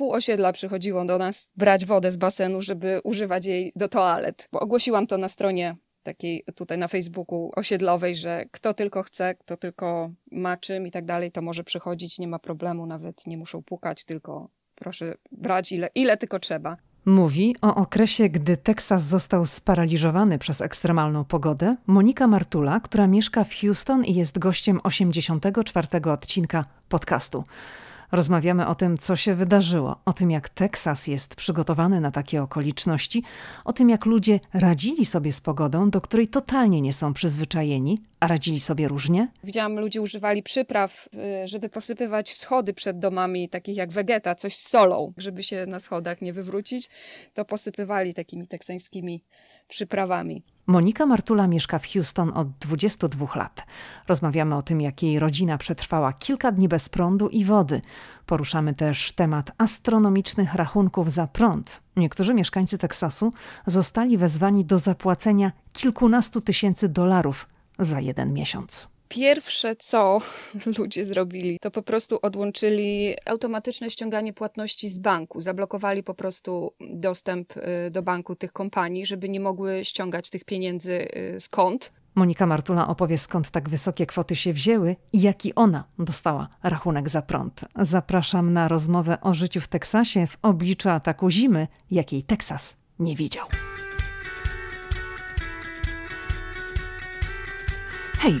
pół osiedla przychodziło do nas brać wodę z basenu, żeby używać jej do toalet. Bo ogłosiłam to na stronie takiej tutaj na Facebooku osiedlowej, że kto tylko chce, kto tylko ma czym i tak dalej, to może przychodzić, nie ma problemu, nawet nie muszą pukać, tylko proszę brać ile, ile tylko trzeba. Mówi o okresie, gdy Teksas został sparaliżowany przez ekstremalną pogodę Monika Martula, która mieszka w Houston i jest gościem 84 odcinka podcastu. Rozmawiamy o tym, co się wydarzyło, o tym, jak Teksas jest przygotowany na takie okoliczności, o tym, jak ludzie radzili sobie z pogodą, do której totalnie nie są przyzwyczajeni, a radzili sobie różnie. Widziałam, ludzie używali przypraw, y, żeby posypywać schody przed domami, takich jak wegeta, coś z solą, żeby się na schodach nie wywrócić, to posypywali takimi teksańskimi przyprawami. Monika Martula mieszka w Houston od 22 lat. Rozmawiamy o tym, jak jej rodzina przetrwała kilka dni bez prądu i wody. Poruszamy też temat astronomicznych rachunków za prąd. Niektórzy mieszkańcy Teksasu zostali wezwani do zapłacenia kilkunastu tysięcy dolarów za jeden miesiąc. Pierwsze, co ludzie zrobili, to po prostu odłączyli automatyczne ściąganie płatności z banku. Zablokowali po prostu dostęp y, do banku tych kompanii, żeby nie mogły ściągać tych pieniędzy y, z kont. Monika Martula opowie, skąd tak wysokie kwoty się wzięły i jaki ona dostała rachunek za prąd. Zapraszam na rozmowę o życiu w Teksasie w obliczu ataku zimy, jakiej Teksas nie widział. Hej,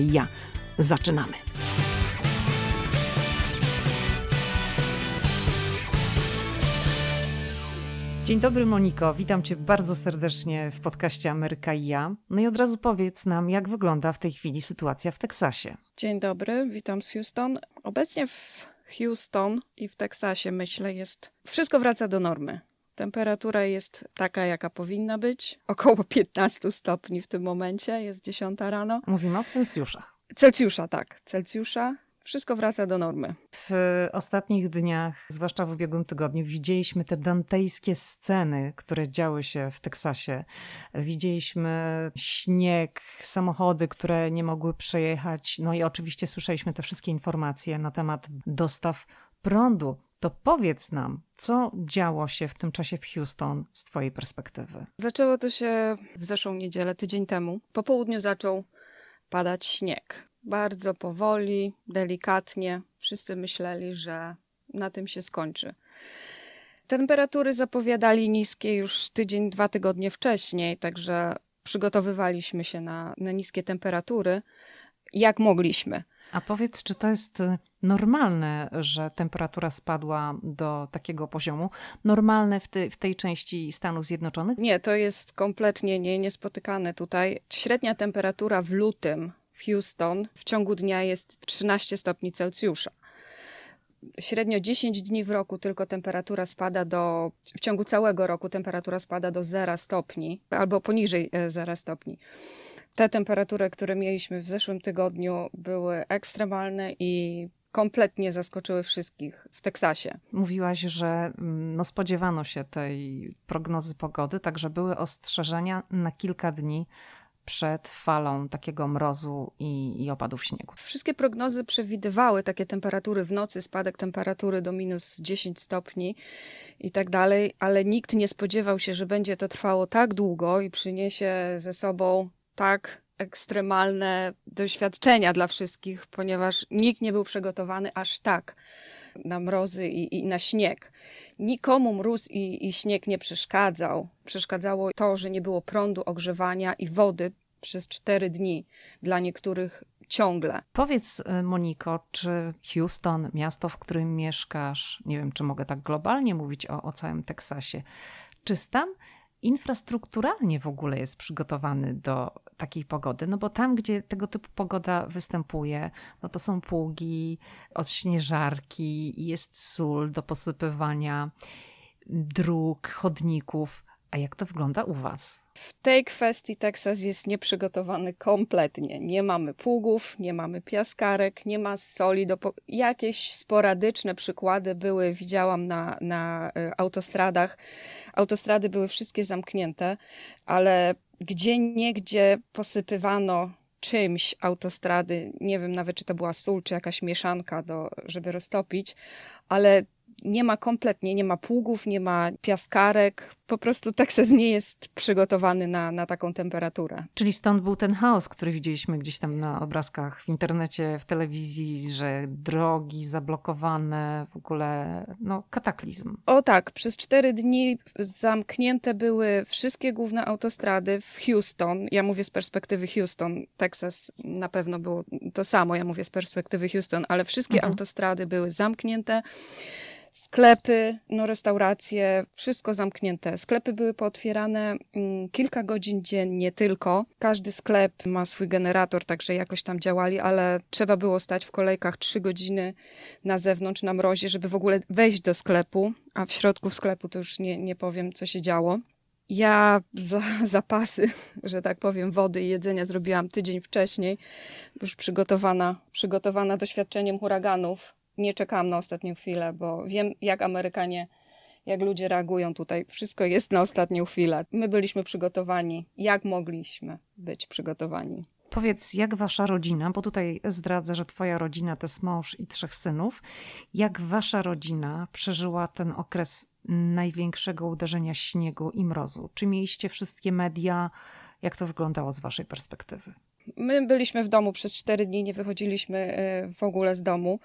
i ja. Zaczynamy. Dzień dobry Moniko, witam Cię bardzo serdecznie w podcaście Ameryka i ja. No i od razu powiedz nam, jak wygląda w tej chwili sytuacja w Teksasie. Dzień dobry, witam z Houston. Obecnie w Houston i w Teksasie myślę jest, wszystko wraca do normy. Temperatura jest taka, jaka powinna być, około 15 stopni w tym momencie, jest 10 rano. Mówimy o Celsjuszach. Celsjusza, tak, Celsjusza wszystko wraca do normy. W ostatnich dniach, zwłaszcza w ubiegłym tygodniu, widzieliśmy te dantejskie sceny, które działy się w Teksasie. Widzieliśmy śnieg, samochody, które nie mogły przejechać. No i oczywiście słyszeliśmy te wszystkie informacje na temat dostaw prądu. To powiedz nam, co działo się w tym czasie w Houston z Twojej perspektywy? Zaczęło to się w zeszłą niedzielę, tydzień temu. Po południu zaczął padać śnieg bardzo powoli, delikatnie. Wszyscy myśleli, że na tym się skończy. Temperatury zapowiadali niskie już tydzień, dwa tygodnie wcześniej, także przygotowywaliśmy się na, na niskie temperatury jak mogliśmy. A powiedz, czy to jest y, normalne, że temperatura spadła do takiego poziomu? Normalne w, w tej części Stanów Zjednoczonych? Nie, to jest kompletnie nie, niespotykane tutaj. Średnia temperatura w lutym w Houston w ciągu dnia jest 13 stopni Celsjusza. Średnio 10 dni w roku tylko temperatura spada do, w ciągu całego roku temperatura spada do 0 stopni albo poniżej 0 e, stopni. Te temperatury, które mieliśmy w zeszłym tygodniu, były ekstremalne i kompletnie zaskoczyły wszystkich w Teksasie. Mówiłaś, że mm, no spodziewano się tej prognozy pogody, także były ostrzeżenia na kilka dni przed falą takiego mrozu i, i, opadów śniegu. Wszystkie prognozy przewidywały takie temperatury w nocy, spadek temperatury do minus 10 stopni i tak dalej, ale nikt nie spodziewał się, że będzie to trwało tak długo i przyniesie ze sobą tak ekstremalne doświadczenia dla wszystkich, ponieważ nikt nie był przygotowany aż tak na mrozy i, i na śnieg. Nikomu mróz i, i śnieg nie przeszkadzał. Przeszkadzało to, że nie było prądu, ogrzewania i wody przez cztery dni. Dla niektórych ciągle. Powiedz, y, Moniko, czy Houston, miasto, w którym mieszkasz, nie wiem, czy mogę tak globalnie mówić o, o całym Teksasie, czy stan infrastrukturalnie w ogóle jest przygotowany do takiej pogody? No bo tam, gdzie tego typu pogoda występuje, no to są pługi, odśnieżarki, jest sól do posypywania dróg, chodników. A jak to wygląda u Was? W tej kwestii Teksas jest nieprzygotowany kompletnie. Nie mamy pługów, nie mamy piaskarek, nie ma soli. Do po... Jakieś sporadyczne przykłady były, widziałam na, na y, autostradach. Autostrady były wszystkie zamknięte, ale gdzie niegdzie posypywano czymś autostrady, nie wiem nawet czy to była sól, czy jakaś mieszanka, do, żeby roztopić, ale nie ma kompletnie, nie ma pługów, nie ma piaskarek. Po prostu Teksas nie jest przygotowany na, na taką temperaturę. Czyli stąd był ten chaos, który widzieliśmy gdzieś tam na obrazkach w internecie, w telewizji, że drogi zablokowane, w ogóle no, kataklizm. O tak, przez cztery dni zamknięte były wszystkie główne autostrady w Houston. Ja mówię z perspektywy Houston, Teksas na pewno było to samo, ja mówię z perspektywy Houston, ale wszystkie mhm. autostrady były zamknięte sklepy, no restauracje, wszystko zamknięte. Sklepy były pootwierane mm, kilka godzin dziennie tylko. Każdy sklep ma swój generator, także jakoś tam działali, ale trzeba było stać w kolejkach trzy godziny na zewnątrz na mrozie, żeby w ogóle wejść do sklepu, a w środku sklepu to już nie, nie powiem, co się działo. Ja za, zapasy, że tak powiem, wody i jedzenia zrobiłam tydzień wcześniej, już przygotowana, przygotowana doświadczeniem huraganów nie czekałam na ostatnią chwilę, bo wiem, jak Amerykanie, jak ludzie reagują tutaj. Wszystko jest na ostatnią chwilę. My byliśmy przygotowani, jak mogliśmy być przygotowani. Powiedz, jak wasza rodzina, bo tutaj zdradzę, że twoja rodzina to jest mąż i trzech synów, jak wasza rodzina przeżyła ten okres największego uderzenia śniegu i mrozu? Czy mieliście wszystkie media? Jak to wyglądało z waszej perspektywy? My byliśmy w domu przez cztery dni, nie wychodziliśmy y, w ogóle z domu.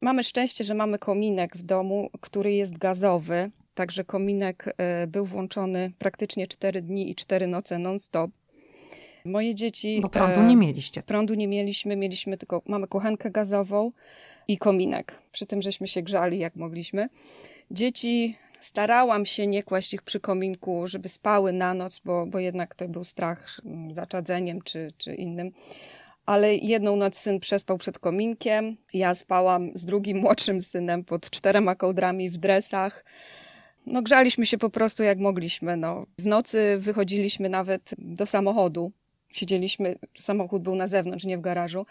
Mamy szczęście, że mamy kominek w domu, który jest gazowy, także kominek e, był włączony praktycznie 4 dni i 4 noce non-stop. Moje dzieci. Bo prądu nie mieliście. Prądu nie mieliśmy, mieliśmy tylko, mamy kuchenkę gazową i kominek. Przy tym żeśmy się grzali jak mogliśmy. Dzieci starałam się nie kłaść ich przy kominku, żeby spały na noc, bo, bo jednak to był strach zaczadzeniem czy, czy innym ale jedną noc syn przespał przed kominkiem. Ja spałam z drugim młodszym synem pod czterema kołdrami w dresach. No, grzaliśmy się po prostu jak mogliśmy. No. W nocy wychodziliśmy nawet do samochodu. Siedzieliśmy, samochód był na zewnątrz, nie w garażu.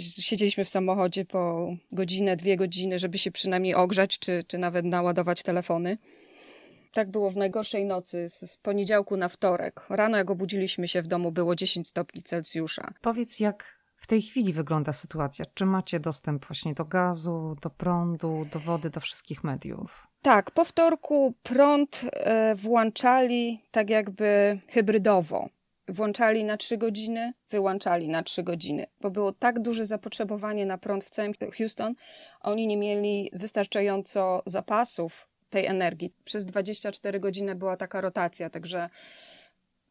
Siedzieliśmy w samochodzie po godzinę, dwie godziny, żeby się przynajmniej ogrzać, czy, czy nawet naładować telefony. Tak było w najgorszej nocy, z poniedziałku na wtorek. Rano, jak obudziliśmy się w domu, było 10 stopni Celsjusza. Powiedz, jak w tej chwili wygląda sytuacja? Czy macie dostęp właśnie do gazu, do prądu, do wody, do wszystkich mediów? Tak, po wtorku prąd e, włączali tak jakby hybrydowo. Włączali na 3 godziny, wyłączali na 3 godziny, bo było tak duże zapotrzebowanie na prąd w całym Houston, oni nie mieli wystarczająco zapasów tej energii. Przez 24 godziny była taka rotacja, także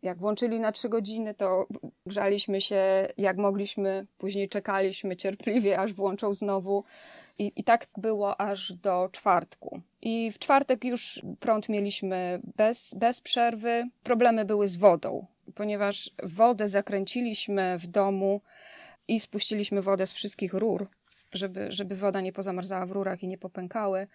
jak włączyli na trzy godziny, to grzaliśmy się jak mogliśmy, później czekaliśmy cierpliwie, aż włączą znowu. I, I tak było aż do czwartku. I w czwartek już prąd mieliśmy bez, bez przerwy. Problemy były z wodą, ponieważ wodę zakręciliśmy w domu i spuściliśmy wodę z wszystkich rur, żeby, żeby woda nie pozamarzała w rurach i nie popękały.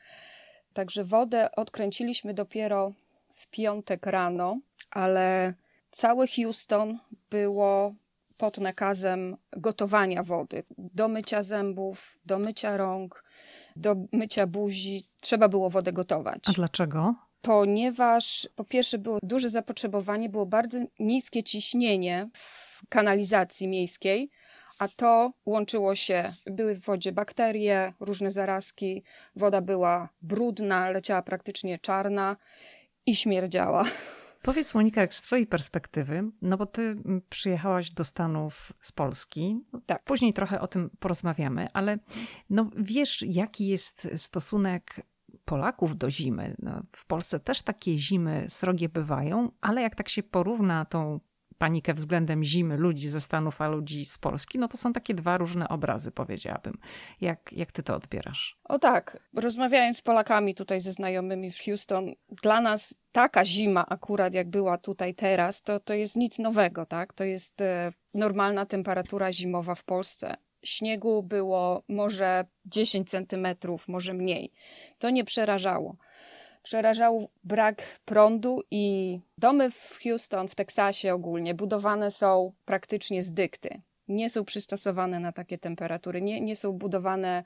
Także wodę odkręciliśmy dopiero w piątek rano, ale Cały Houston było pod nakazem gotowania wody. Do mycia zębów, do mycia rąk, do mycia buzi. Trzeba było wodę gotować. A dlaczego? Ponieważ po pierwsze było duże zapotrzebowanie, było bardzo niskie ciśnienie w kanalizacji miejskiej, a to łączyło się, były w wodzie bakterie, różne zarazki, woda była brudna, leciała praktycznie czarna i śmierdziała. Powiedz Monika, jak z twojej perspektywy, no bo ty przyjechałaś do Stanów z Polski, tak. później trochę o tym porozmawiamy, ale no wiesz jaki jest stosunek Polaków do zimy. No, w Polsce też takie zimy srogie bywają, ale jak tak się porówna tą panikę względem zimy ludzi ze Stanów, a ludzi z Polski, no to są takie dwa różne obrazy, powiedziałabym. Jak, jak ty to odbierasz? O tak, rozmawiając z Polakami tutaj ze znajomymi w Houston, dla nas taka zima akurat jak była tutaj teraz, to, to jest nic nowego, tak? To jest e, normalna temperatura zimowa w Polsce. Śniegu było może 10 centymetrów, może mniej. To nie przerażało przerażał brak prądu i domy w Houston, w Teksasie ogólnie budowane są praktycznie z dykty. Nie są przystosowane na takie temperatury, nie, nie są budowane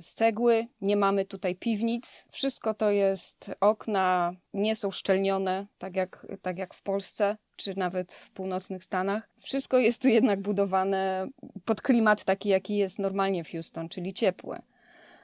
z cegły, nie mamy tutaj piwnic. Wszystko to jest okna, nie są szczelnione, tak jak, tak jak w Polsce czy nawet w północnych Stanach. Wszystko jest tu jednak budowane pod klimat taki, jaki jest normalnie w Houston, czyli ciepłe.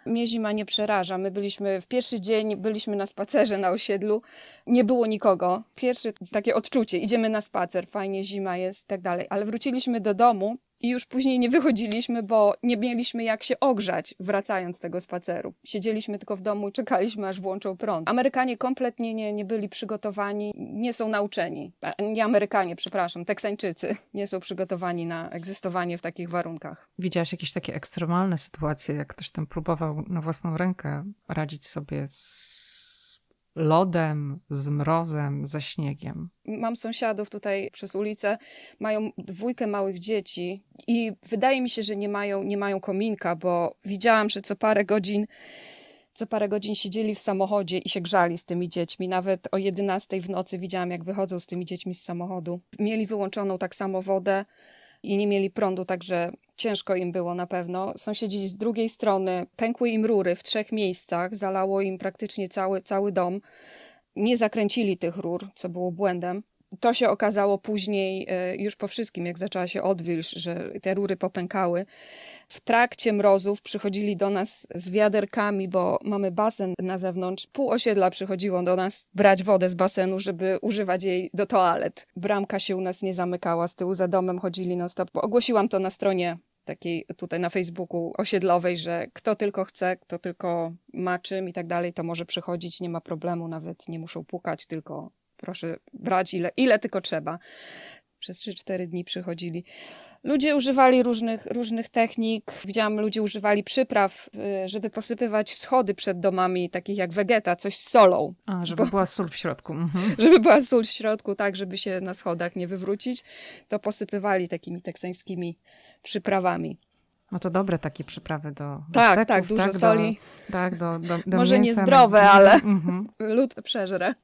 Mnie zima nie przeraża. My byliśmy w pierwszy dzień, byliśmy na spacerze na osiedlu, nie było nikogo. Pierwsze takie odczucie, idziemy na spacer, fajnie zima jest i tak dalej. Ale wróciliśmy do domu i już później nie wychodziliśmy, bo nie mieliśmy jak się ogrzać, wracając z tego spaceru. Siedzieliśmy tylko w domu i czekaliśmy, aż włączą prąd. Amerykanie kompletnie nie, nie byli przygotowani, nie są nauczeni. Nie Amerykanie, przepraszam, Teksańczycy nie są przygotowani na egzystowanie w takich warunkach. Widziałaś jakieś takie ekstremalne sytuacje, jak ktoś tam próbował na własną rękę radzić sobie z lodem, z mrozem, ze śniegiem. Mam sąsiadów tutaj przez ulicę, mają dwójkę małych dzieci i wydaje mi się, że nie mają, nie mają kominka, bo widziałam, że co parę godzin co parę godzin siedzieli w samochodzie i się grzali z tymi dziećmi. Nawet o 11 w nocy widziałam, jak wychodzą z tymi dziećmi z samochodu. Mieli wyłączoną tak samo wodę i nie mieli prądu, także ciężko im było na pewno. Sąsiedzi z drugiej strony, pękły im rury w trzech miejscach, zalało im praktycznie cały, cały dom. Nie zakręcili tych rur, co było błędem. To się okazało później, e, już po wszystkim, jak zaczęła się odwilż, że te rury popękały. W trakcie mrozów przychodzili do nas z wiaderkami, bo mamy basen na zewnątrz. Pół osiedla przychodziło do nas brać wodę z basenu, żeby używać jej do toalet. Bramka się u nas nie zamykała, z tyłu za domem chodzili non stop. Ogłosiłam to na stronie takiej tutaj na Facebooku osiedlowej, że kto tylko chce, kto tylko ma czym i tak dalej, to może przychodzić, nie ma problemu, nawet nie muszą pukać, tylko proszę brać ile, ile tylko trzeba. Przez 3-4 dni przychodzili. Ludzie używali różnych, różnych technik. Widziałam, ludzie używali przypraw, y, żeby posypywać schody przed domami, takich jak wegeta, coś z solą. A, żeby bo, była sól w środku. Mhm. Żeby była sól w środku, tak, żeby się na schodach nie wywrócić, to posypywali takimi teksańskimi przyprawami. No to dobre takie przyprawy do. tak, steków, tak, dużo tak, soli. Do, tak, do, do, do Może mięsa, niezdrowe, ale mhm. lud przeżre.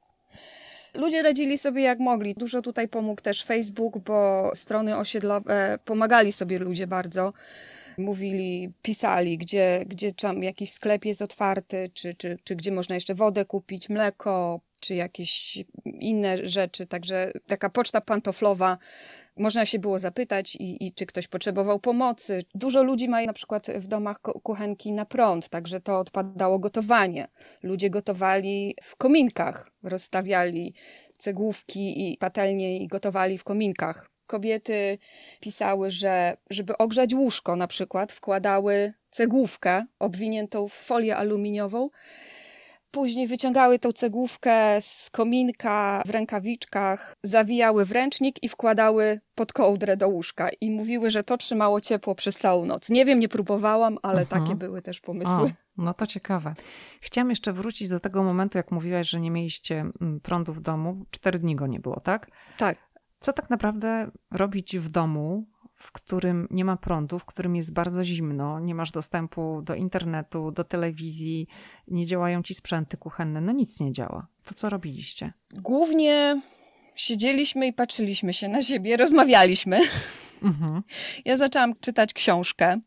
Ludzie radzili sobie jak mogli. Dużo tutaj pomógł też Facebook, bo strony osiedlowe pomagali sobie ludzie bardzo. Mówili, pisali, gdzie, gdzie tam jakiś sklep jest otwarty, czy, czy, czy gdzie można jeszcze wodę kupić, mleko, czy jakieś inne rzeczy. Także taka poczta pantoflowa. Można się było zapytać, i, i czy ktoś potrzebował pomocy. Dużo ludzi ma na przykład w domach kuchenki na prąd, także to odpadało gotowanie. Ludzie gotowali w kominkach, rozstawiali cegłówki i patelnie i gotowali w kominkach. Kobiety pisały, że żeby ogrzać łóżko na przykład, wkładały cegłówkę obwiniętą w folię aluminiową Później wyciągały tą cegłówkę z kominka w rękawiczkach, zawijały w ręcznik i wkładały pod kołdrę do łóżka. I mówiły, że to trzymało ciepło przez całą noc. Nie wiem, nie próbowałam, ale uh-huh. takie były też pomysły. O, no to ciekawe. Chciałam jeszcze wrócić do tego momentu, jak mówiłaś, że nie mieliście mm, prądu w domu. Cztery dni go nie było, tak? Tak. Co tak naprawdę robić w domu, w którym nie ma prądu, w którym jest bardzo zimno, nie masz dostępu do internetu, do telewizji, nie działają ci sprzęty kuchenne, no nic nie działa. To co robiliście? Głównie siedzieliśmy i patrzyliśmy się na siebie, rozmawialiśmy. Mhm. Ja zaczęłam czytać książkę.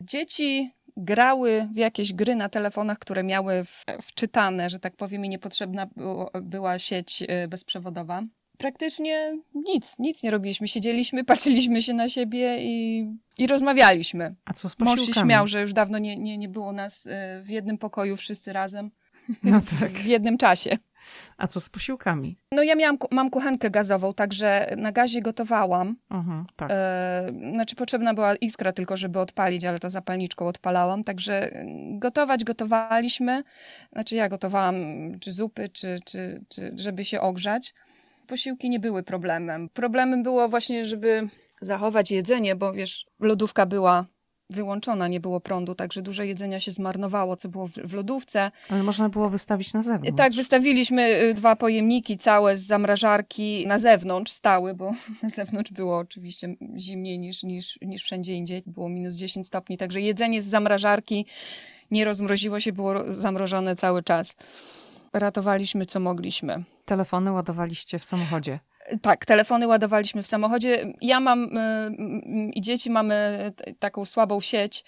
Dzieci grały w jakieś gry na telefonach, które miały wczytane, że tak powiem, i niepotrzebna była sieć y, bezprzewodowa praktycznie nic, nic nie robiliśmy. Siedzieliśmy, patrzyliśmy się na siebie i, i rozmawialiśmy. A co z posiłkami? Mąż się śmiał, że już dawno nie, nie, nie było nas e, w jednym pokoju wszyscy razem no tak. w jednym czasie. A co z posiłkami? No ja miałam, mam kuchenkę gazową, także na gazie gotowałam. Uh-huh, tak. e, znaczy potrzebna była iskra tylko, żeby odpalić, ale to zapalniczką odpalałam. Także gotować gotowaliśmy. Znaczy ja gotowałam czy zupy, czy, czy, czy żeby się ogrzać. Posiłki nie były problemem. Problemem było właśnie, żeby zachować jedzenie, bo wiesz, lodówka była wyłączona, nie było prądu, także dużo jedzenia się zmarnowało, co było w, lodówce. Ale można było wystawić na zewnątrz. Tak, wystawiliśmy y, dwa pojemniki całe z zamrażarki na zewnątrz, stały, bo na zewnątrz było oczywiście zimniej niż, niż, niż wszędzie indziej, było minus 10 stopni, także jedzenie z zamrażarki nie rozmroziło się, było zamrożone cały czas. Ratowaliśmy co mogliśmy. Telefony ładowaliście w samochodzie. Tak, telefony ładowaliśmy w samochodzie. Ja mam y, y, i dzieci mamy taką słabą sieć,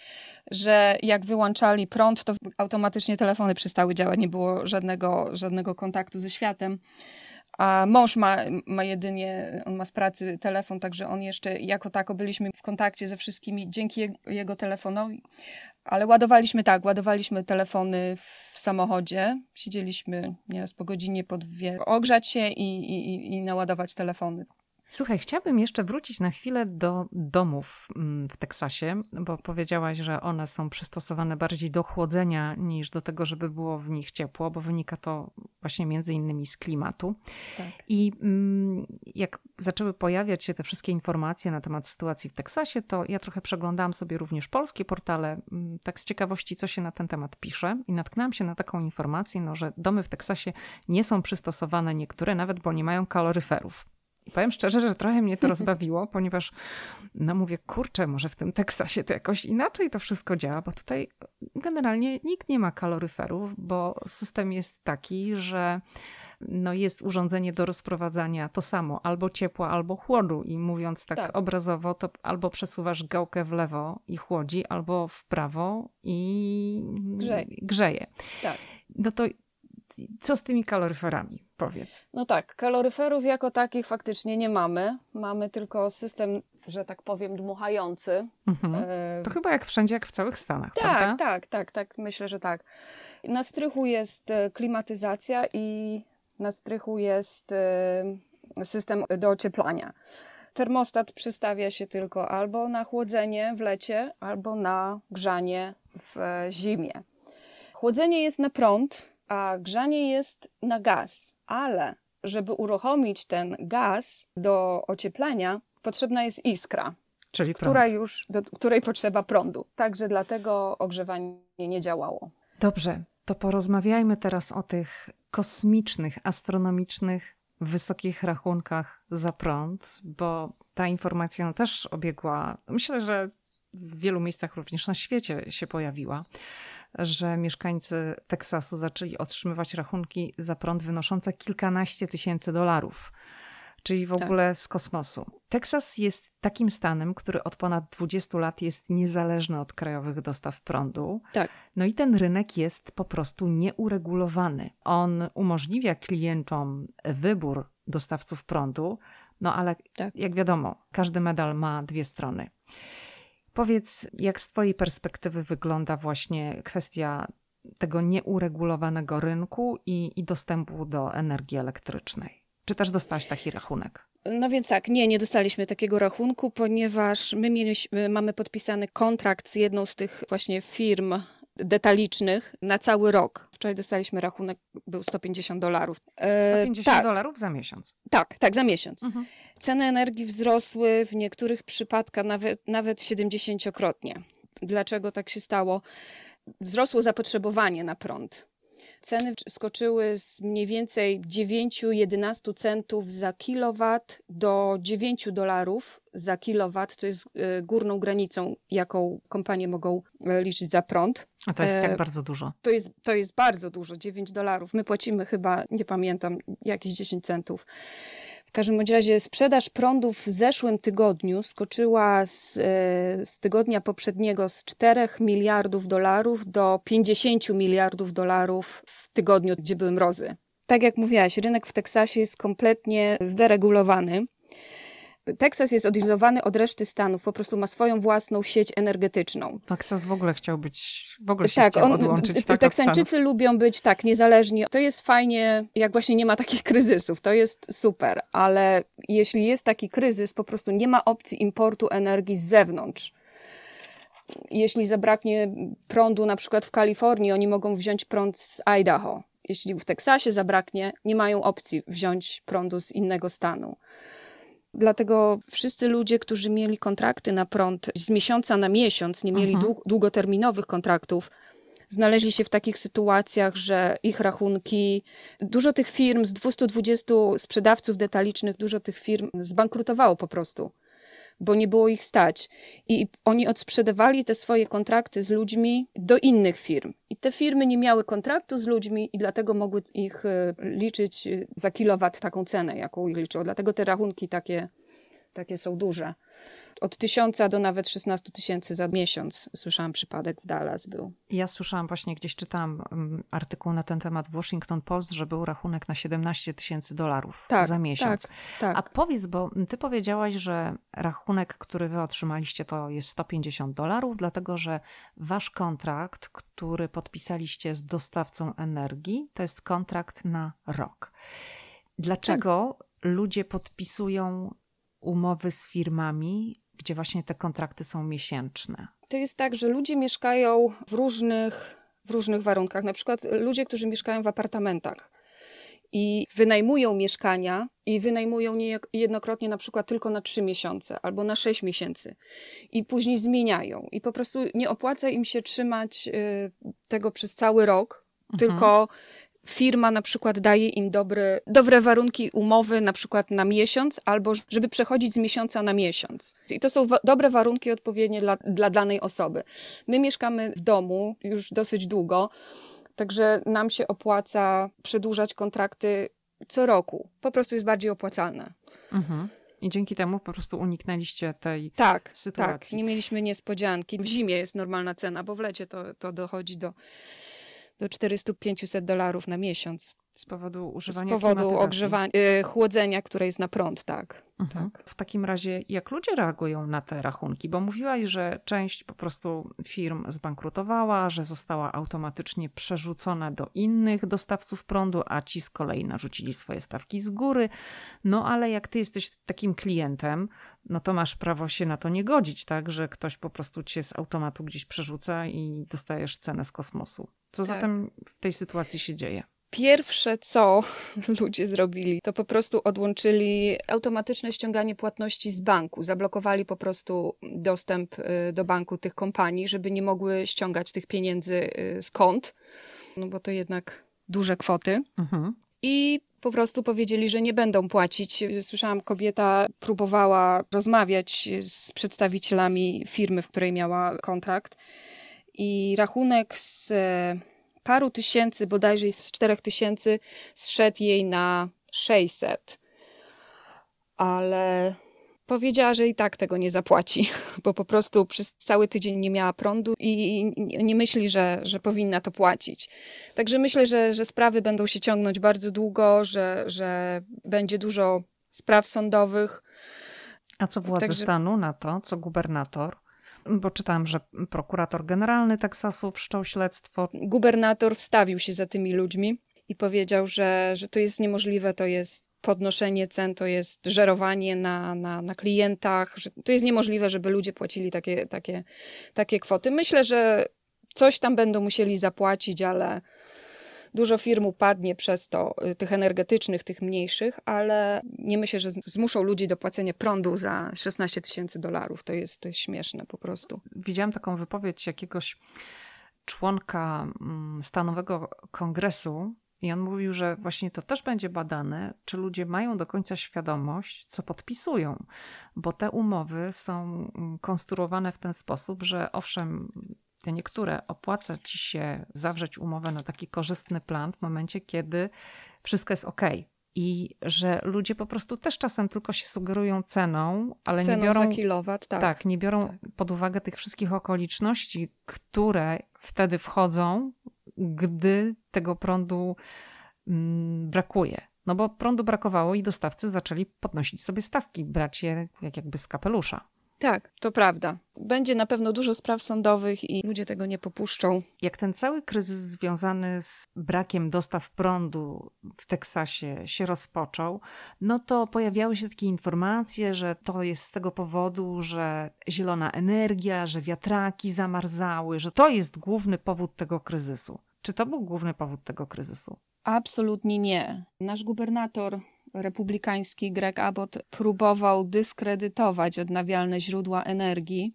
że jak wyłączali prąd, to automatycznie telefony przestały działać, nie było żadnego, żadnego kontaktu ze światem. A mąż ma, ma jedynie, on ma z pracy telefon, także on jeszcze jako tako byliśmy w kontakcie ze wszystkimi dzięki je, jego telefonowi. Ale ładowaliśmy tak, ładowaliśmy telefony w samochodzie. Siedzieliśmy nieraz po godzinie, po dwie, ogrzać się i, i, i naładować telefony. Słuchaj, chciałabym jeszcze wrócić na chwilę do domów mm, w Teksasie, bo powiedziałaś, że one są przystosowane bardziej do chłodzenia niż do tego, żeby było w nich ciepło, bo wynika to właśnie między innymi z klimatu. Tak. I mm, jak zaczęły pojawiać się te wszystkie informacje na temat sytuacji w Teksasie, to ja trochę przeglądałam sobie również polskie portale, mm, tak z ciekawości, co się na ten temat pisze, i natknęłam się na taką informację, no, że domy w Teksasie nie są przystosowane niektóre, nawet bo nie mają kaloryferów. I powiem szczerze, że trochę mnie to rozbawiło, ponieważ no mówię, kurczę, może w tym Teksasie to jakoś inaczej to wszystko działa, bo tutaj generalnie nikt nie ma kaloryferów, bo system jest taki, że no jest urządzenie do rozprowadzania to samo, albo ciepła, albo chłodu. I mówiąc tak, Tak. obrazowo, to albo przesuwasz gałkę w lewo i chłodzi, albo w prawo i Grzeje. grzeje. Tak. No to co z tymi kaloryferami? Powiedz. No tak, kaloryferów jako takich faktycznie nie mamy. Mamy tylko system, że tak powiem, dmuchający. Mhm. E, To chyba jak wszędzie, jak w całych Stanach, Tak, prawda? tak, tak, tak, myślę, że tak. Na strychu jest e, klimatyzacja i na strychu jest e, system do ocieplania. Termostat przystawia się tylko albo na chłodzenie w lecie, albo na grzanie w zimie. Chłodzenie jest na prąd, a grzanie jest na gaz, ale żeby uruchomić ten gaz do ocieplenia, potrzebna jest iskra Czyli prąd. która już, do której potrzeba prądu. Także dlatego ogrzewanie nie działało. Dobrze, to porozmawiajmy teraz o tych kosmicznych, astronomicznych, wysokich rachunkach za prąd, bo ta informacja też obiegła, myślę, że w wielu miejscach również na świecie się pojawiła, że mieszkańcy Teksasu zaczęli otrzymywać rachunki za prąd wynoszące kilkanaście tysięcy dolarów. Czyli w Tak. ogóle z kosmosu. Teksas jest takim stanem, który od ponad 20 lat jest niezależny od krajowych dostaw prądu. Tak. No i ten rynek jest po prostu nieuregulowany. On umożliwia klientom wybór dostawców prądu, no ale Tak. jak wiadomo, każdy medal ma dwie strony. Powiedz, jak z Twojej perspektywy wygląda właśnie kwestia tego nieuregulowanego rynku i, i dostępu do energii elektrycznej? Czy też dostałaś taki rachunek? No więc tak, nie, nie dostaliśmy takiego rachunku, ponieważ my mieliśmy, mamy podpisany kontrakt z jedną z tych właśnie firm detalicznych na cały rok. Wczoraj dostaliśmy rachunek, był 150 dolarów. E, 150 tak, dolarów za miesiąc. tak, tak, za miesiąc. Mhm. Ceny energii wzrosły w niektórych przypadkach nawet, nawet 70-krotnie. Dlaczego tak się stało? Wzrosło zapotrzebowanie na prąd. Ceny skoczyły z mniej więcej 9-11 centów za kilowat do 9 dolarów za kilowat, co jest e, górną granicą, jaką kompanie mogą e, liczyć za prąd. A to jest E, tak bardzo dużo. To jest, to jest bardzo dużo, 9 dolarów. My płacimy chyba, nie pamiętam, jakieś 10 centów. W każdym razie sprzedaż prądu w zeszłym tygodniu skoczyła z, e, z tygodnia poprzedniego z 4 miliardów dolarów do 50 miliardów dolarów w tygodniu, gdzie były mrozy. Tak jak mówiłaś, rynek w Teksasie jest kompletnie zderegulowany. Teksas jest odizolowany od reszty Stanów, po prostu ma swoją własną sieć energetyczną. Teksas w ogóle chciał być, w ogóle się Tak, on, odłączyć tak, Teksańczycy lubią być tak niezależni. To jest fajnie, jak właśnie nie ma takich kryzysów. To jest super, ale jeśli jest taki kryzys, po prostu nie ma opcji importu energii z zewnątrz. Jeśli zabraknie prądu na przykład w Kalifornii, oni mogą wziąć prąd z Idaho. jeśli w Teksasie zabraknie, nie mają opcji wziąć prądu z innego stanu. Dlatego wszyscy ludzie, którzy mieli kontrakty na prąd z miesiąca na miesiąc, nie mieli Mhm. długoterminowych kontraktów, znaleźli się w takich sytuacjach, że ich rachunki, dużo tych firm z 220 sprzedawców detalicznych, dużo tych firm zbankrutowało po prostu, bo nie było ich stać. I oni odsprzedawali te swoje kontrakty z ludźmi do innych firm. I te firmy nie miały kontraktu z ludźmi i dlatego mogły ich e, liczyć e, za kilowat taką cenę, jaką ich liczą. Dlatego te rachunki takie, takie są duże. Od tysiąca do nawet 16 tysięcy za miesiąc, słyszałam przypadek w Dallas był. Ja słyszałam właśnie, gdzieś czytałam um, artykuł na ten temat w Washington Post, że był rachunek na 17 tysięcy dolarów Tak, za miesiąc. tak, tak. A powiedz, bo ty powiedziałaś, że rachunek, który wy otrzymaliście, to jest 150 dolarów, dlatego że wasz kontrakt, który podpisaliście z dostawcą energii, to jest kontrakt na rok. Dlaczego ludzie podpisują umowy z firmami, gdzie właśnie te kontrakty są miesięczne? To jest tak, że ludzie mieszkają w różnych, w różnych warunkach. Na przykład ludzie, którzy mieszkają w apartamentach i wynajmują mieszkania i wynajmują niejednokrotnie na przykład tylko na trzy miesiące albo na sześć miesięcy i później zmieniają i po prostu nie opłaca im się trzymać y, tego przez cały rok, Mhm. tylko firma na przykład daje im dobre, dobre warunki umowy na przykład na miesiąc albo żeby przechodzić z miesiąca na miesiąc. I to są dobre warunki odpowiednie dla, dla danej osoby. My mieszkamy w domu już dosyć długo, także nam się opłaca przedłużać kontrakty co roku. Po prostu jest bardziej opłacalne. Mhm. I dzięki temu po prostu uniknęliście tej Tak, sytuacji. tak. Nie mieliśmy niespodzianki. W zimie jest normalna cena, bo w lecie to, to dochodzi do, do 400-500 dolarów na miesiąc. Z powodu Z używania powodu klimatyzacji. ogrzewania, y, chłodzenia, które jest na prąd, tak. Mhm. tak. W takim razie, jak ludzie reagują na te rachunki? Bo mówiłaś, że część po prostu firm zbankrutowała, że została automatycznie przerzucona do innych dostawców prądu, a ci z kolei narzucili swoje stawki z góry. No ale jak ty jesteś takim klientem, no to masz prawo się na to nie godzić, tak? Że ktoś po prostu cię z automatu gdzieś przerzuca i dostajesz cenę z kosmosu. Co Tak. zatem w tej sytuacji się dzieje? Pierwsze, co ludzie zrobili, to po prostu odłączyli automatyczne ściąganie płatności z banku. Zablokowali po prostu dostęp y, do banku tych kompanii, żeby nie mogły ściągać tych pieniędzy y, z kont, no bo to jednak duże kwoty. Mhm. I po prostu powiedzieli, że nie będą płacić. Słyszałam, kobieta próbowała rozmawiać z przedstawicielami firmy, w której miała kontrakt, i rachunek z paru tysięcy, bodajże z czterech tysięcy, zszedł jej na 600. Ale powiedziała, że i tak tego nie zapłaci, bo po prostu przez cały tydzień nie miała prądu i nie- myśli, że, że powinna to płacić. Także myślę, że, że sprawy będą się ciągnąć bardzo długo, że, że będzie dużo spraw sądowych. A co władze Także- stanu na to, co gubernator? Bo czytałam, że prokurator generalny Teksasu wszczął śledztwo. Gubernator wstawił się za tymi ludźmi i powiedział, że, że to jest niemożliwe, to jest podnoszenie cen, to jest żerowanie na, na, na klientach, że to jest niemożliwe, żeby ludzie płacili takie, takie, takie kwoty. Myślę, że coś tam będą musieli zapłacić, ale dużo firm upadnie przez to, y, tych energetycznych, tych mniejszych, ale nie myślę, że zmuszą ludzi do płacenia prądu za 16 tysięcy dolarów. To jest, to jest śmieszne po prostu. Widziałam taką wypowiedź jakiegoś członka mm, stanowego kongresu i on mówił, że właśnie to też będzie badane, czy ludzie mają do końca świadomość, co podpisują, bo te umowy są mm, konstruowane w ten sposób, że owszem, te niektóre opłaca ci się zawrzeć umowę na taki korzystny plan w momencie, kiedy wszystko jest ok. I że ludzie po prostu też czasem tylko się sugerują ceną, ale Ceną nie biorą za kilowat, tak. tak, nie biorą tak. pod uwagę tych wszystkich okoliczności, które wtedy wchodzą, gdy tego prądu mm, brakuje. No bo prądu brakowało i dostawcy zaczęli podnosić sobie stawki, brać je jak jakby z kapelusza. Tak, to prawda. Będzie na pewno dużo spraw sądowych i ludzie tego nie popuszczą. Jak ten cały kryzys związany z brakiem dostaw prądu w Teksasie się rozpoczął, no to pojawiały się takie informacje, że to jest z tego powodu, że zielona energia, że wiatraki zamarzały, że to jest główny powód tego kryzysu. Czy to był główny powód tego kryzysu? Absolutnie nie. Nasz gubernator republikański Greg Abbott próbował dyskredytować odnawialne źródła energii,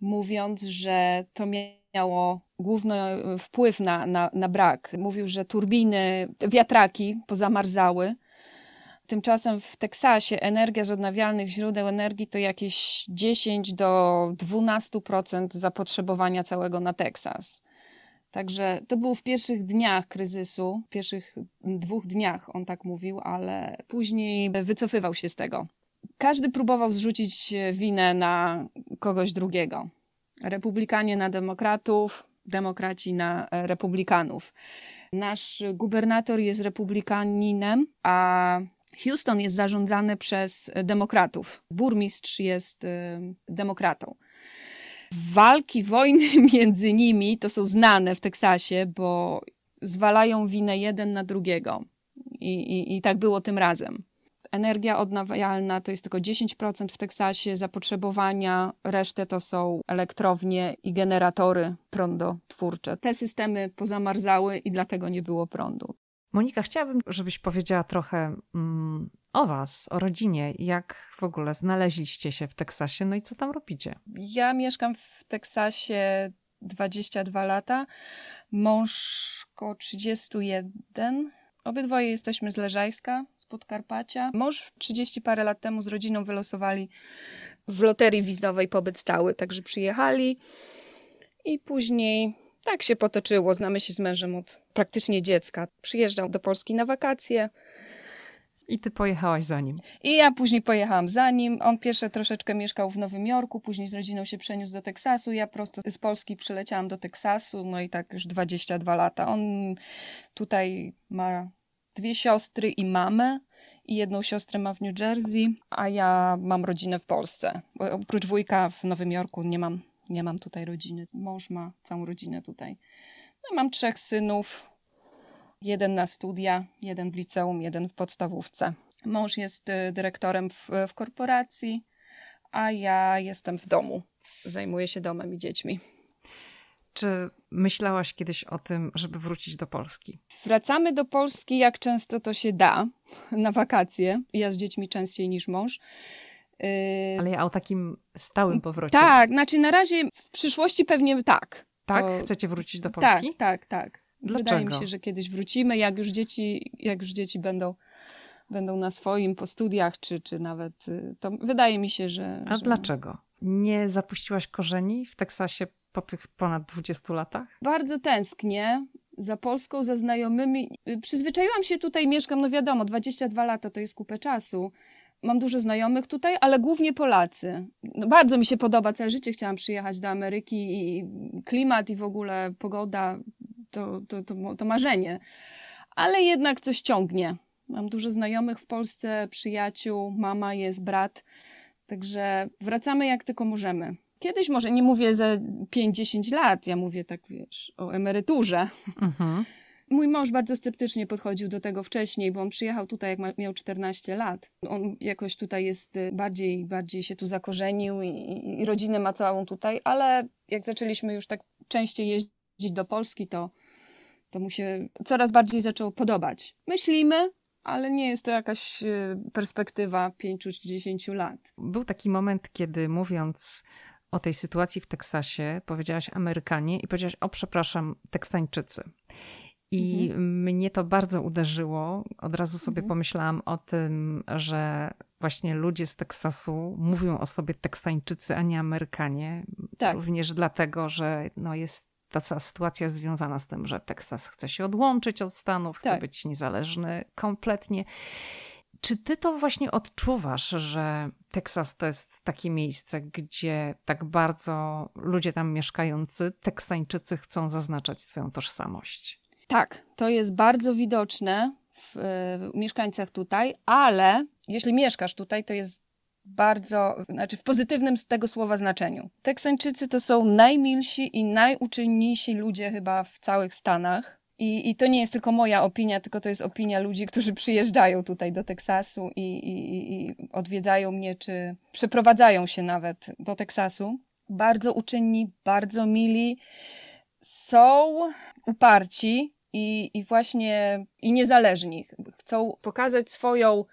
mówiąc, że to miało główny wpływ na, na, na brak. Mówił, że turbiny, wiatraki pozamarzały. Tymczasem w Teksasie energia z odnawialnych źródeł energii to jakieś 10 do 12% zapotrzebowania całego na Teksas. Także to było w pierwszych dniach kryzysu, w pierwszych dwóch dniach on tak mówił, ale później wycofywał się z tego. Każdy próbował zrzucić winę na kogoś drugiego. Republikanie na demokratów, demokraci na republikanów. Nasz gubernator jest republikaninem, a Houston jest zarządzany przez demokratów. Burmistrz jest y, demokratą. Walki, wojny między nimi to są znane w Teksasie, bo zwalają winę jeden na drugiego. I, i, i tak było tym razem. Energia odnawialna to jest tylko 10% w Teksasie zapotrzebowania, resztę to są elektrownie i generatory prądotwórcze. Te systemy pozamarzały i dlatego nie było prądu. Monika, chciałabym, żebyś powiedziała trochę mm, o Was, o rodzinie, jak w ogóle znaleźliście się w Teksasie, no i co tam robicie? Ja mieszkam w Teksasie 22 lata, mąż około 31. Obydwoje jesteśmy z Leżajska, z Podkarpacia. Mąż 30 parę lat temu z rodziną wylosowali w loterii wizowej pobyt stały, także przyjechali i później tak się potoczyło. Znamy się z mężem od praktycznie dziecka. Przyjeżdżał do Polski na wakacje. I ty pojechałaś za nim. I ja później pojechałam za nim. On pierwsze troszeczkę mieszkał w Nowym Jorku, później z rodziną się przeniósł do Teksasu. Ja prosto z Polski przyleciałam do Teksasu, no i tak już 22 lata. On tutaj ma dwie siostry i mamę. I jedną siostrę ma w New Jersey, a ja mam rodzinę w Polsce. Oprócz wujka w Nowym Jorku nie mam nie mam tutaj rodziny. Mąż ma całą rodzinę tutaj. No, mam trzech synów. Jeden na studia, jeden w liceum, jeden w podstawówce. Mąż jest y, dyrektorem w, w korporacji, a ja jestem w domu. Zajmuję się domem i dziećmi. Czy myślałaś kiedyś o tym, żeby wrócić do Polski? Wracamy do Polski jak często to się da na wakacje. Ja z dziećmi częściej niż mąż. Yy, Ale ja o takim stałym powrocie. Tak, znaczy na razie w przyszłości pewnie tak. Tak? To... Chcecie wrócić do Polski? Tak, tak, tak. Dlaczego? Wydaje mi się, że kiedyś wrócimy, jak już dzieci, jak już dzieci będą, będą na swoim po studiach, czy, czy nawet, y, to wydaje mi się, że... A że... dlaczego? Nie zapuściłaś korzeni w Teksasie po tych ponad 20 latach? Bardzo tęsknię za Polską, za znajomymi. Y, przyzwyczaiłam się tutaj, mieszkam, no wiadomo, 22 lata to jest kupę czasu, Mam dużo znajomych tutaj, ale głównie Polacy. No, bardzo mi się podoba, całe życie chciałam przyjechać do Ameryki i klimat i w ogóle pogoda to, to, to, to marzenie. Ale jednak coś ciągnie. Mam dużo znajomych w Polsce, przyjaciół, mama jest, brat. Także wracamy jak tylko możemy. Kiedyś może, nie mówię za 5-10 lat, ja mówię tak, wiesz, o emeryturze. Mhm. Mój mąż bardzo sceptycznie podchodził do tego wcześniej, bo on przyjechał tutaj, jak miał 14 lat. On jakoś tutaj jest y, bardziej, bardziej się tu zakorzenił i, i rodzinę ma całą tutaj, ale jak zaczęliśmy już tak częściej jeździć do Polski, to, to mu się coraz bardziej zaczęło podobać. Myślimy, ale nie jest to jakaś y, perspektywa 5 czy 10 lat. Był taki moment, kiedy mówiąc o tej sytuacji w Teksasie, powiedziałaś Amerykanie i powiedziałaś, o przepraszam, Teksańczycy. I mhm. mnie to bardzo uderzyło. Od razu sobie mhm. pomyślałam o tym, że właśnie ludzie z Teksasu mówią o sobie Teksańczycy, a nie Amerykanie. Tak. Również dlatego, że no jest ta cała sytuacja związana z tym, że Teksas chce się odłączyć od Stanów, chce tak. być niezależny kompletnie. Czy ty to właśnie odczuwasz, że Teksas to jest takie miejsce, gdzie tak bardzo ludzie tam mieszkający, Teksańczycy chcą zaznaczać swoją tożsamość? Tak, to jest bardzo widoczne w, w mieszkańcach tutaj, ale jeśli mieszkasz tutaj, to jest bardzo, znaczy w pozytywnym z tego słowa znaczeniu. Teksańczycy to są najmilsi i najuczynniejsi ludzie chyba w całych Stanach. I, I to nie jest tylko moja opinia, tylko to jest opinia ludzi, którzy przyjeżdżają tutaj do Teksasu i, i, i odwiedzają mnie, czy przeprowadzają się nawet do Teksasu. Bardzo uczynni, bardzo mili są uparci i, i właśnie i niezależni. Chcą pokazać swoją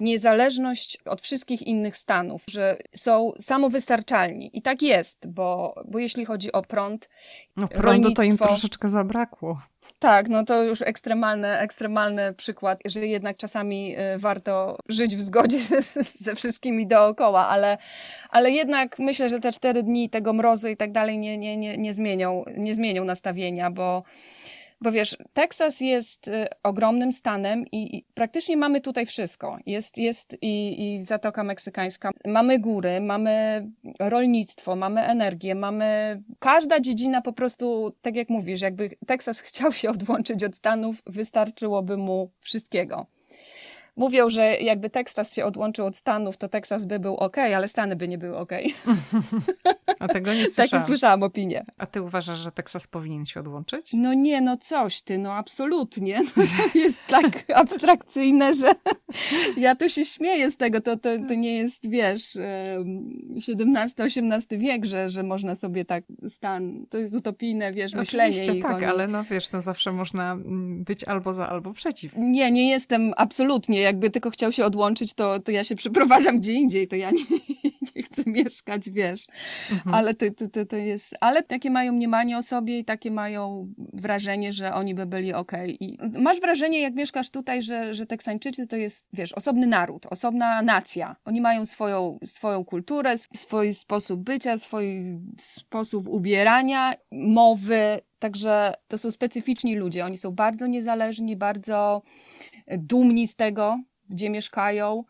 niezależność od wszystkich innych stanów, że są samowystarczalni. I tak jest, bo, bo jeśli chodzi o prąd, no prądu to im rolnictwo- troszeczkę zabrakło. tak, no to już ekstremalny, ekstremalny przykład, że jednak czasami y, warto żyć w zgodzie ze wszystkimi dookoła, ale, ale jednak myślę, że te cztery dni tego mrozu i tak dalej nie, nie, nie, nie, zmienią, nie zmienią nastawienia, bo, bo wiesz, Teksas jest y, ogromnym stanem i, praktycznie mamy tutaj wszystko. Jest, jest i, i Zatoka Meksykańska, mamy góry, mamy rolnictwo, mamy energię, mamy... Każda dziedzina po prostu, tak jak mówisz, jakby Teksas chciał się odłączyć od Stanów, wystarczyłoby mu wszystkiego. Mówią, że jakby Teksas się odłączył od Stanów, to Teksas by był ok, ale Stany by nie były ok. A tego nie Takie słyszałam. słyszałam opinie. A ty uważasz, że Teksas powinien się odłączyć? No nie, no coś ty, no absolutnie. No to jest tak abstrakcyjne, że ja tu się śmieję z tego. To, to, to nie jest, wiesz, XVII-XVIII wiek, że, że można sobie tak stan, to jest utopijne, wiesz, myślenie. Oczywiście ich tak, oni- ale no wiesz, no zawsze można mm, być albo za, albo przeciw. Nie, nie jestem absolutnie. Jakby tylko chciał się odłączyć, to, to ja się przeprowadzam gdzie indziej, to ja nie, nie chcę mieszkać, wiesz. Mhm. Ale to, to, to, to jest. Ale takie mają mniemanie o sobie i takie mają wrażenie, że oni by byli okej. I masz wrażenie, jak mieszkasz tutaj, że, że Teksańczycy to jest, wiesz, osobny naród, osobna nacja. Oni mają swoją, swoją kulturę, sw- swój sposób bycia, swój sposób ubierania, mowy. Także to są specyficzni ludzie. Oni są bardzo niezależni, bardzo dumni z tego, gdzie mieszkają.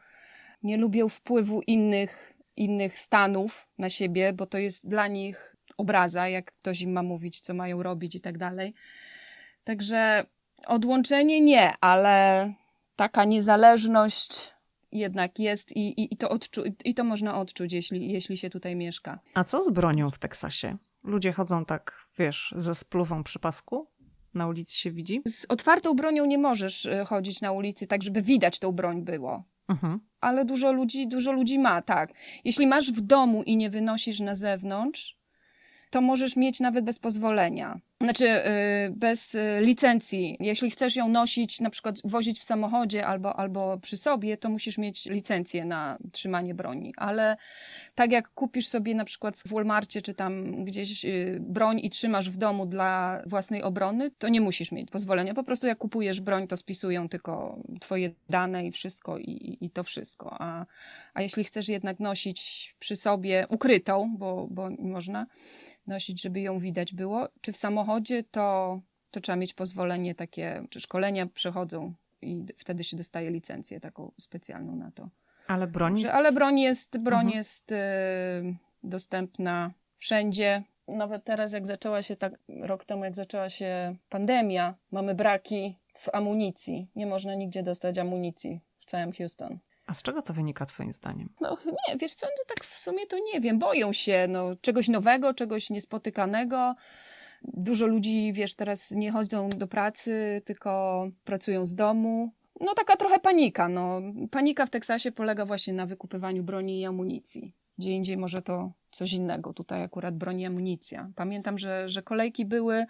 Nie lubią wpływu innych, innych stanów na siebie, bo to jest dla nich obraza, jak ktoś im ma mówić, co mają robić i tak dalej. Także odłączenie nie, ale taka niezależność jednak jest i, i, i, to, odczu- i to można odczuć, jeśli, jeśli się tutaj mieszka. A co z bronią w Teksasie? Ludzie chodzą tak, wiesz, ze spluwą przy pasku? Na ulicy się widzi? Z otwartą bronią nie możesz y, chodzić na ulicy tak, żeby widać tą broń było. Mhm. ale dużo ludzi, dużo ludzi ma, tak. Jeśli masz w domu i nie wynosisz na zewnątrz, to możesz mieć nawet bez pozwolenia. Znaczy, y, bez y, licencji. Jeśli chcesz ją nosić, na przykład wozić w samochodzie albo, albo przy sobie, to musisz mieć licencję na trzymanie broni. Ale tak jak kupisz sobie na przykład w Walmarcie czy tam gdzieś y, broń i trzymasz w domu dla własnej obrony, to nie musisz mieć pozwolenia. Po prostu jak kupujesz broń, to spisują tylko twoje dane i wszystko i, i to wszystko. A, a jeśli chcesz jednak nosić przy sobie ukrytą, bo, bo można nosić, żeby ją widać było, czy w samochodzie, to, to trzeba mieć pozwolenie takie, czy szkolenia przechodzą i wtedy się dostaje licencję taką specjalną na to. Ale broń ale broń jest, broń Mhm. jest y, dostępna wszędzie. Nawet teraz, jak zaczęła się tak, rok temu, jak zaczęła się pandemia, mamy braki w amunicji. Nie można nigdzie dostać amunicji w całym Houston. A z czego to wynika twoim zdaniem? No nie, wiesz co, no tak w sumie to nie wiem. Boją się no, czegoś nowego, czegoś niespotykanego. Dużo ludzi, wiesz, teraz nie chodzą do pracy, tylko pracują z domu. No taka trochę panika. No. Panika w Teksasie polega właśnie na wykupywaniu broni i amunicji. Gdzie indziej może to coś innego. Tutaj akurat broń i amunicja. Pamiętam, że, że kolejki były,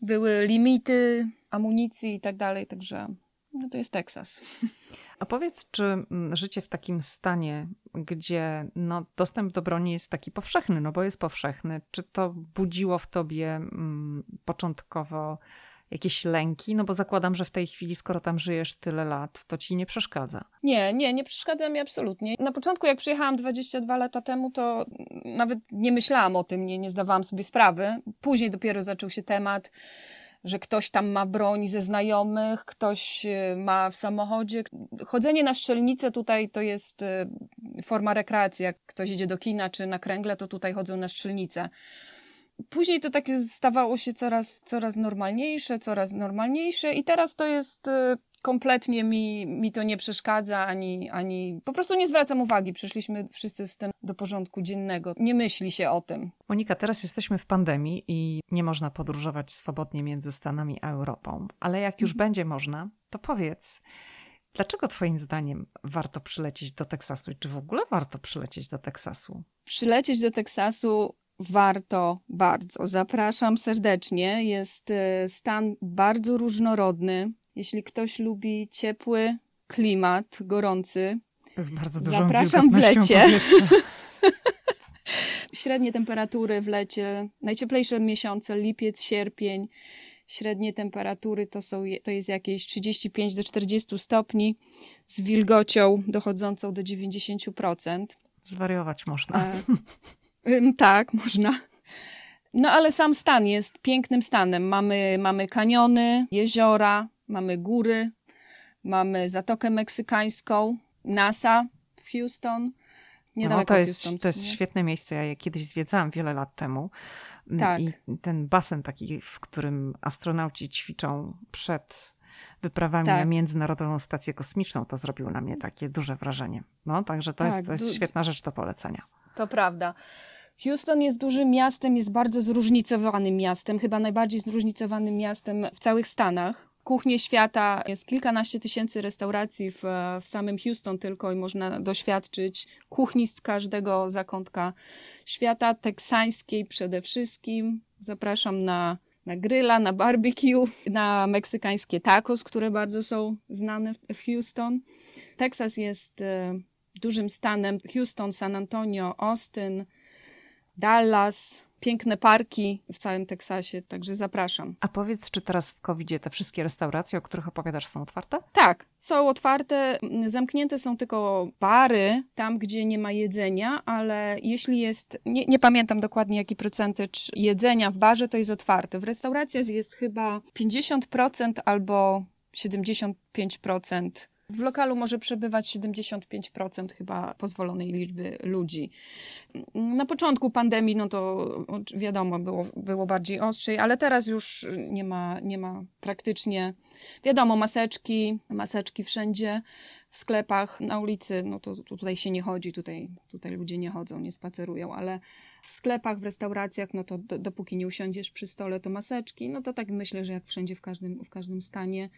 były limity amunicji i tak dalej, także no to jest Teksas. A powiedz, czy mm, życie w takim stanie, gdzie no, dostęp do broni jest taki powszechny, no bo jest powszechny, czy to budziło w tobie mm, początkowo jakieś lęki? No bo zakładam, że w tej chwili, skoro tam żyjesz tyle lat, to ci nie przeszkadza. Nie, nie, nie przeszkadza mi absolutnie. Na początku, jak przyjechałam 22 lata temu, to nawet nie myślałam o tym, nie, nie zdawałam sobie sprawy. Później dopiero zaczął się temat, że ktoś tam ma broń ze znajomych, ktoś y, ma w samochodzie. Chodzenie na strzelnicę tutaj to jest y, forma rekreacji. Jak ktoś idzie do kina czy na kręgle, to tutaj chodzą na strzelnicę. Później to takie stawało się coraz, coraz normalniejsze, coraz normalniejsze i teraz to jest y, kompletnie mi, mi to nie przeszkadza, ani, ani po prostu nie zwracam uwagi. Przeszliśmy wszyscy z tym do porządku dziennego. Nie myśli się o tym. Monika, teraz jesteśmy w pandemii i nie można podróżować swobodnie między Stanami a Europą, ale jak już będzie można, to powiedz, dlaczego Twoim zdaniem warto przylecieć do Teksasu i czy w ogóle warto przylecieć do Teksasu? Przylecieć do Teksasu Warto bardzo. Zapraszam serdecznie. Jest e, stan bardzo różnorodny. Jeśli ktoś lubi ciepły klimat, gorący, Zapraszam w lecie. średnie temperatury w lecie, najcieplejsze miesiące, lipiec, sierpień, średnie temperatury to, są, to jest jakieś 35 do 40 stopni z wilgocią dochodzącą do 90%. Zwariować można. E, tak, można. No ale sam stan jest pięknym stanem. Mamy, mamy kaniony, jeziora, mamy góry, mamy Zatokę Meksykańską, NASA w Houston. Niedaleko no, to jest, Houston. to jest świetne miejsce. Ja je kiedyś zwiedzałam wiele lat temu. Mm, Tak. I ten basen taki, w którym astronauci ćwiczą przed wyprawami Tak. na Międzynarodową Stację Kosmiczną, to zrobiło na mnie takie duże wrażenie. No, także to, Tak, jest, to jest świetna rzecz do polecenia. To prawda. Houston jest dużym miastem, jest bardzo zróżnicowanym miastem, chyba najbardziej zróżnicowanym miastem w całych Stanach. Kuchnie świata jest kilkanaście tysięcy restauracji w, w samym Houston tylko i można doświadczyć kuchni z każdego zakątka świata, teksańskiej przede wszystkim. Zapraszam na, na grilla, na barbecue, na meksykańskie tacos, które bardzo są znane w, w Houston. Teksas jest e, dużym stanem. Houston, San Antonio, Austin, Dallas, piękne parki w całym Teksasie, także zapraszam. A powiedz, czy teraz w covid te wszystkie restauracje, o których opowiadasz, są otwarte? Tak, są otwarte, zamknięte są tylko bary, tam gdzie nie ma jedzenia, ale jeśli jest, nie, nie pamiętam dokładnie jaki procentycz jedzenia w barze, to jest otwarte. W restauracjach jest chyba 50% albo 75%. W lokalu może przebywać 75% chyba pozwolonej liczby ludzi. Na początku pandemii, no to wiadomo, było, było bardziej ostrzej, ale teraz już nie ma, nie ma praktycznie Wiadomo, maseczki, maseczki wszędzie, w sklepach, na ulicy, no to, to tutaj się nie chodzi, tutaj, tutaj ludzie nie chodzą, nie spacerują, ale w sklepach, w restauracjach, no to do, dopóki nie usiądziesz przy stole, to maseczki, no to tak myślę, że jak wszędzie, w każdym, w każdym stanie.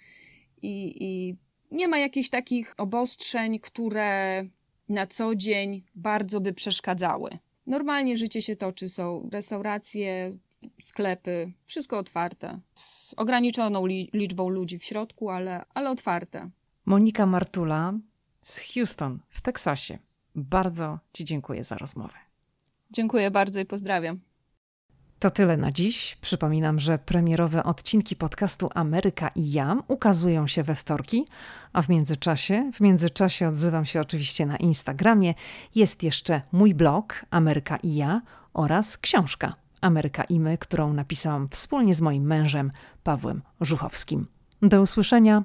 I, I nie ma jakichś takich obostrzeń, które na co dzień bardzo by przeszkadzały. Normalnie życie się toczy, są restauracje, sklepy, wszystko otwarte. Z ograniczoną li- liczbą ludzi w środku, ale, ale otwarte. Monika Martula z Houston w Teksasie. Bardzo Ci dziękuję za rozmowę. Dziękuję bardzo i pozdrawiam. To tyle na dziś. Przypominam, że premierowe odcinki podcastu Ameryka i ja ukazują się we wtorki, a w międzyczasie, w międzyczasie odzywam się oczywiście na Instagramie. Jest jeszcze mój blog Ameryka i ja oraz książka Ameryka i my, którą napisałam wspólnie z moim mężem Pawłem Żuchowskim. Do usłyszenia.